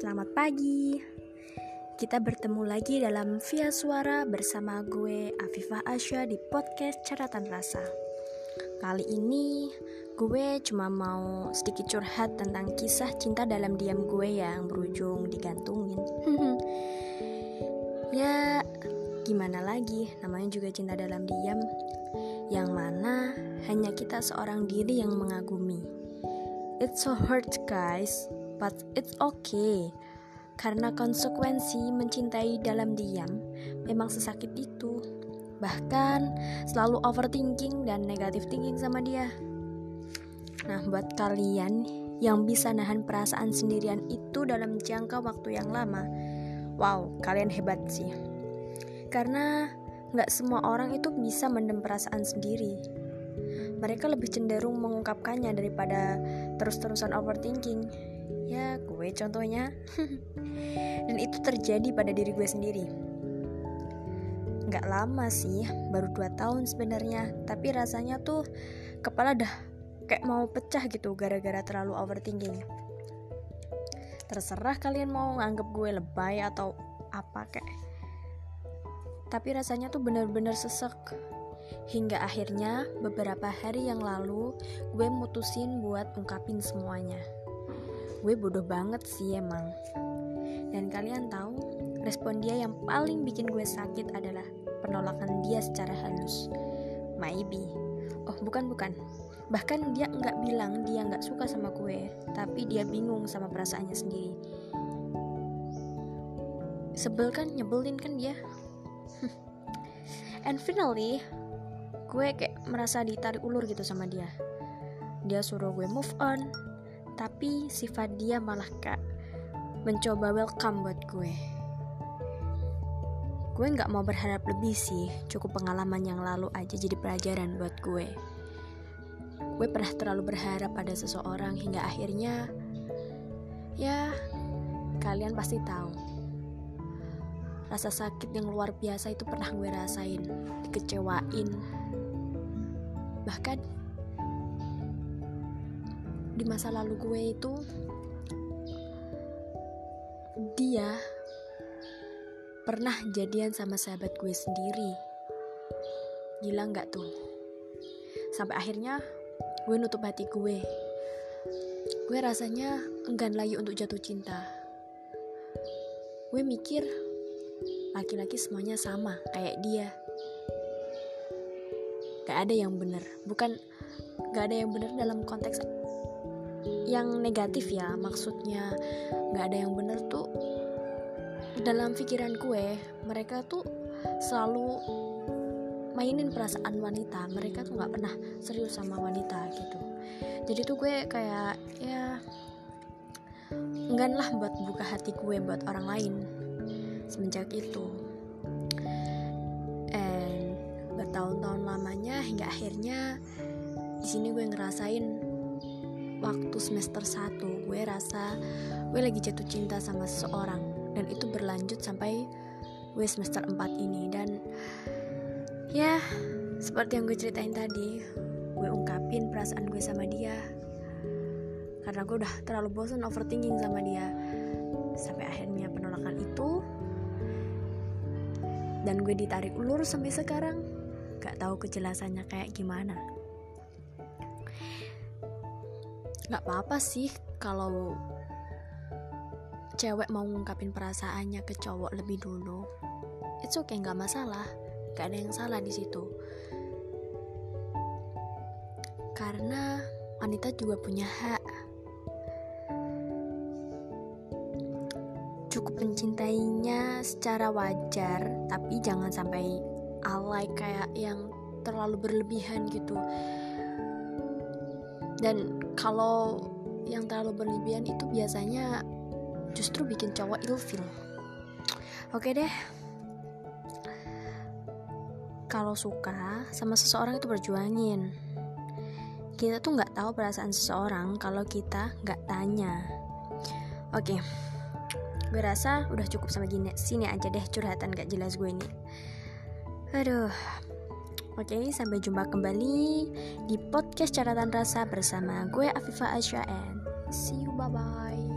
Selamat pagi. Kita bertemu lagi dalam Via Suara bersama gue Afifah Asya di podcast Catatan Rasa. Kali ini gue cuma mau sedikit curhat tentang kisah cinta dalam diam gue yang berujung digantungin. ya, gimana lagi? Namanya juga cinta dalam diam. Yang mana hanya kita seorang diri yang mengagumi. It's so hurt, guys but it's okay. Karena konsekuensi mencintai dalam diam memang sesakit itu. Bahkan selalu overthinking dan negatif thinking sama dia. Nah, buat kalian yang bisa nahan perasaan sendirian itu dalam jangka waktu yang lama, wow, kalian hebat sih. Karena nggak semua orang itu bisa mendem perasaan sendiri. Mereka lebih cenderung mengungkapkannya daripada terus-terusan overthinking ya gue contohnya. Dan itu terjadi pada diri gue sendiri. Nggak lama sih baru 2 tahun sebenarnya. Tapi rasanya tuh kepala dah kayak mau pecah gitu gara-gara terlalu overthinking. Terserah kalian mau nganggep gue lebay atau apa kayak tapi rasanya tuh bener-bener sesek. Hingga akhirnya beberapa hari yang lalu gue mutusin buat ungkapin semuanya gue bodoh banget sih emang. Dan kalian tahu respon dia yang paling bikin gue sakit adalah penolakan dia secara halus. Maybe. Oh bukan bukan. Bahkan dia nggak bilang dia nggak suka sama gue tapi dia bingung sama perasaannya sendiri. Sebel kan? Nyebelin kan dia? And finally gue kayak merasa ditarik ulur gitu sama dia. Dia suruh gue move on tapi sifat dia malah kak mencoba welcome buat gue. Gue nggak mau berharap lebih sih cukup pengalaman yang lalu aja jadi pelajaran buat gue. Gue pernah terlalu berharap pada seseorang hingga akhirnya ya kalian pasti tahu. Rasa sakit yang luar biasa itu pernah gue rasain dikecewain. Bahkan di masa lalu gue itu dia pernah jadian sama sahabat gue sendiri. Gila nggak tuh? Sampai akhirnya gue nutup hati gue. Gue rasanya enggan lagi untuk jatuh cinta. Gue mikir laki-laki semuanya sama kayak dia. Gak ada yang bener bukan gak ada yang bener dalam konteks yang negatif ya maksudnya nggak ada yang bener tuh. Dalam pikiran gue mereka tuh selalu mainin perasaan wanita. Mereka tuh nggak pernah serius sama wanita gitu. Jadi tuh gue kayak ya enggan lah buat buka hati gue buat orang lain semenjak itu. And bertahun-tahun lamanya hingga akhirnya di sini gue ngerasain waktu semester 1 gue rasa gue lagi jatuh cinta sama seseorang. Dan itu berlanjut sampai gue semester 4 ini. Dan ya seperti yang gue ceritain tadi gue ungkapin perasaan gue sama dia. Karena gue udah terlalu bosan overthinking sama dia. Sampai akhirnya penolakan itu. Dan gue ditarik ulur sampai sekarang. Gak tahu kejelasannya kayak gimana nggak apa-apa sih kalau cewek mau ngungkapin perasaannya ke cowok lebih dulu. It's okay nggak masalah. Gak ada yang salah di situ. Karena wanita juga punya hak. Cukup mencintainya secara wajar tapi jangan sampai alay kayak yang terlalu berlebihan gitu. Dan kalau yang terlalu berlebihan itu biasanya justru bikin cowok ilfil. Oke deh. Kalau suka sama seseorang itu berjuangin. Kita tuh nggak tahu perasaan seseorang kalau kita nggak tanya. Oke. Gue rasa udah cukup sama gini sini aja deh. Curhatan gak jelas gue ini. Aduh Oke, sampai jumpa kembali di podcast catatan rasa bersama gue Afifa Asya and see you bye bye.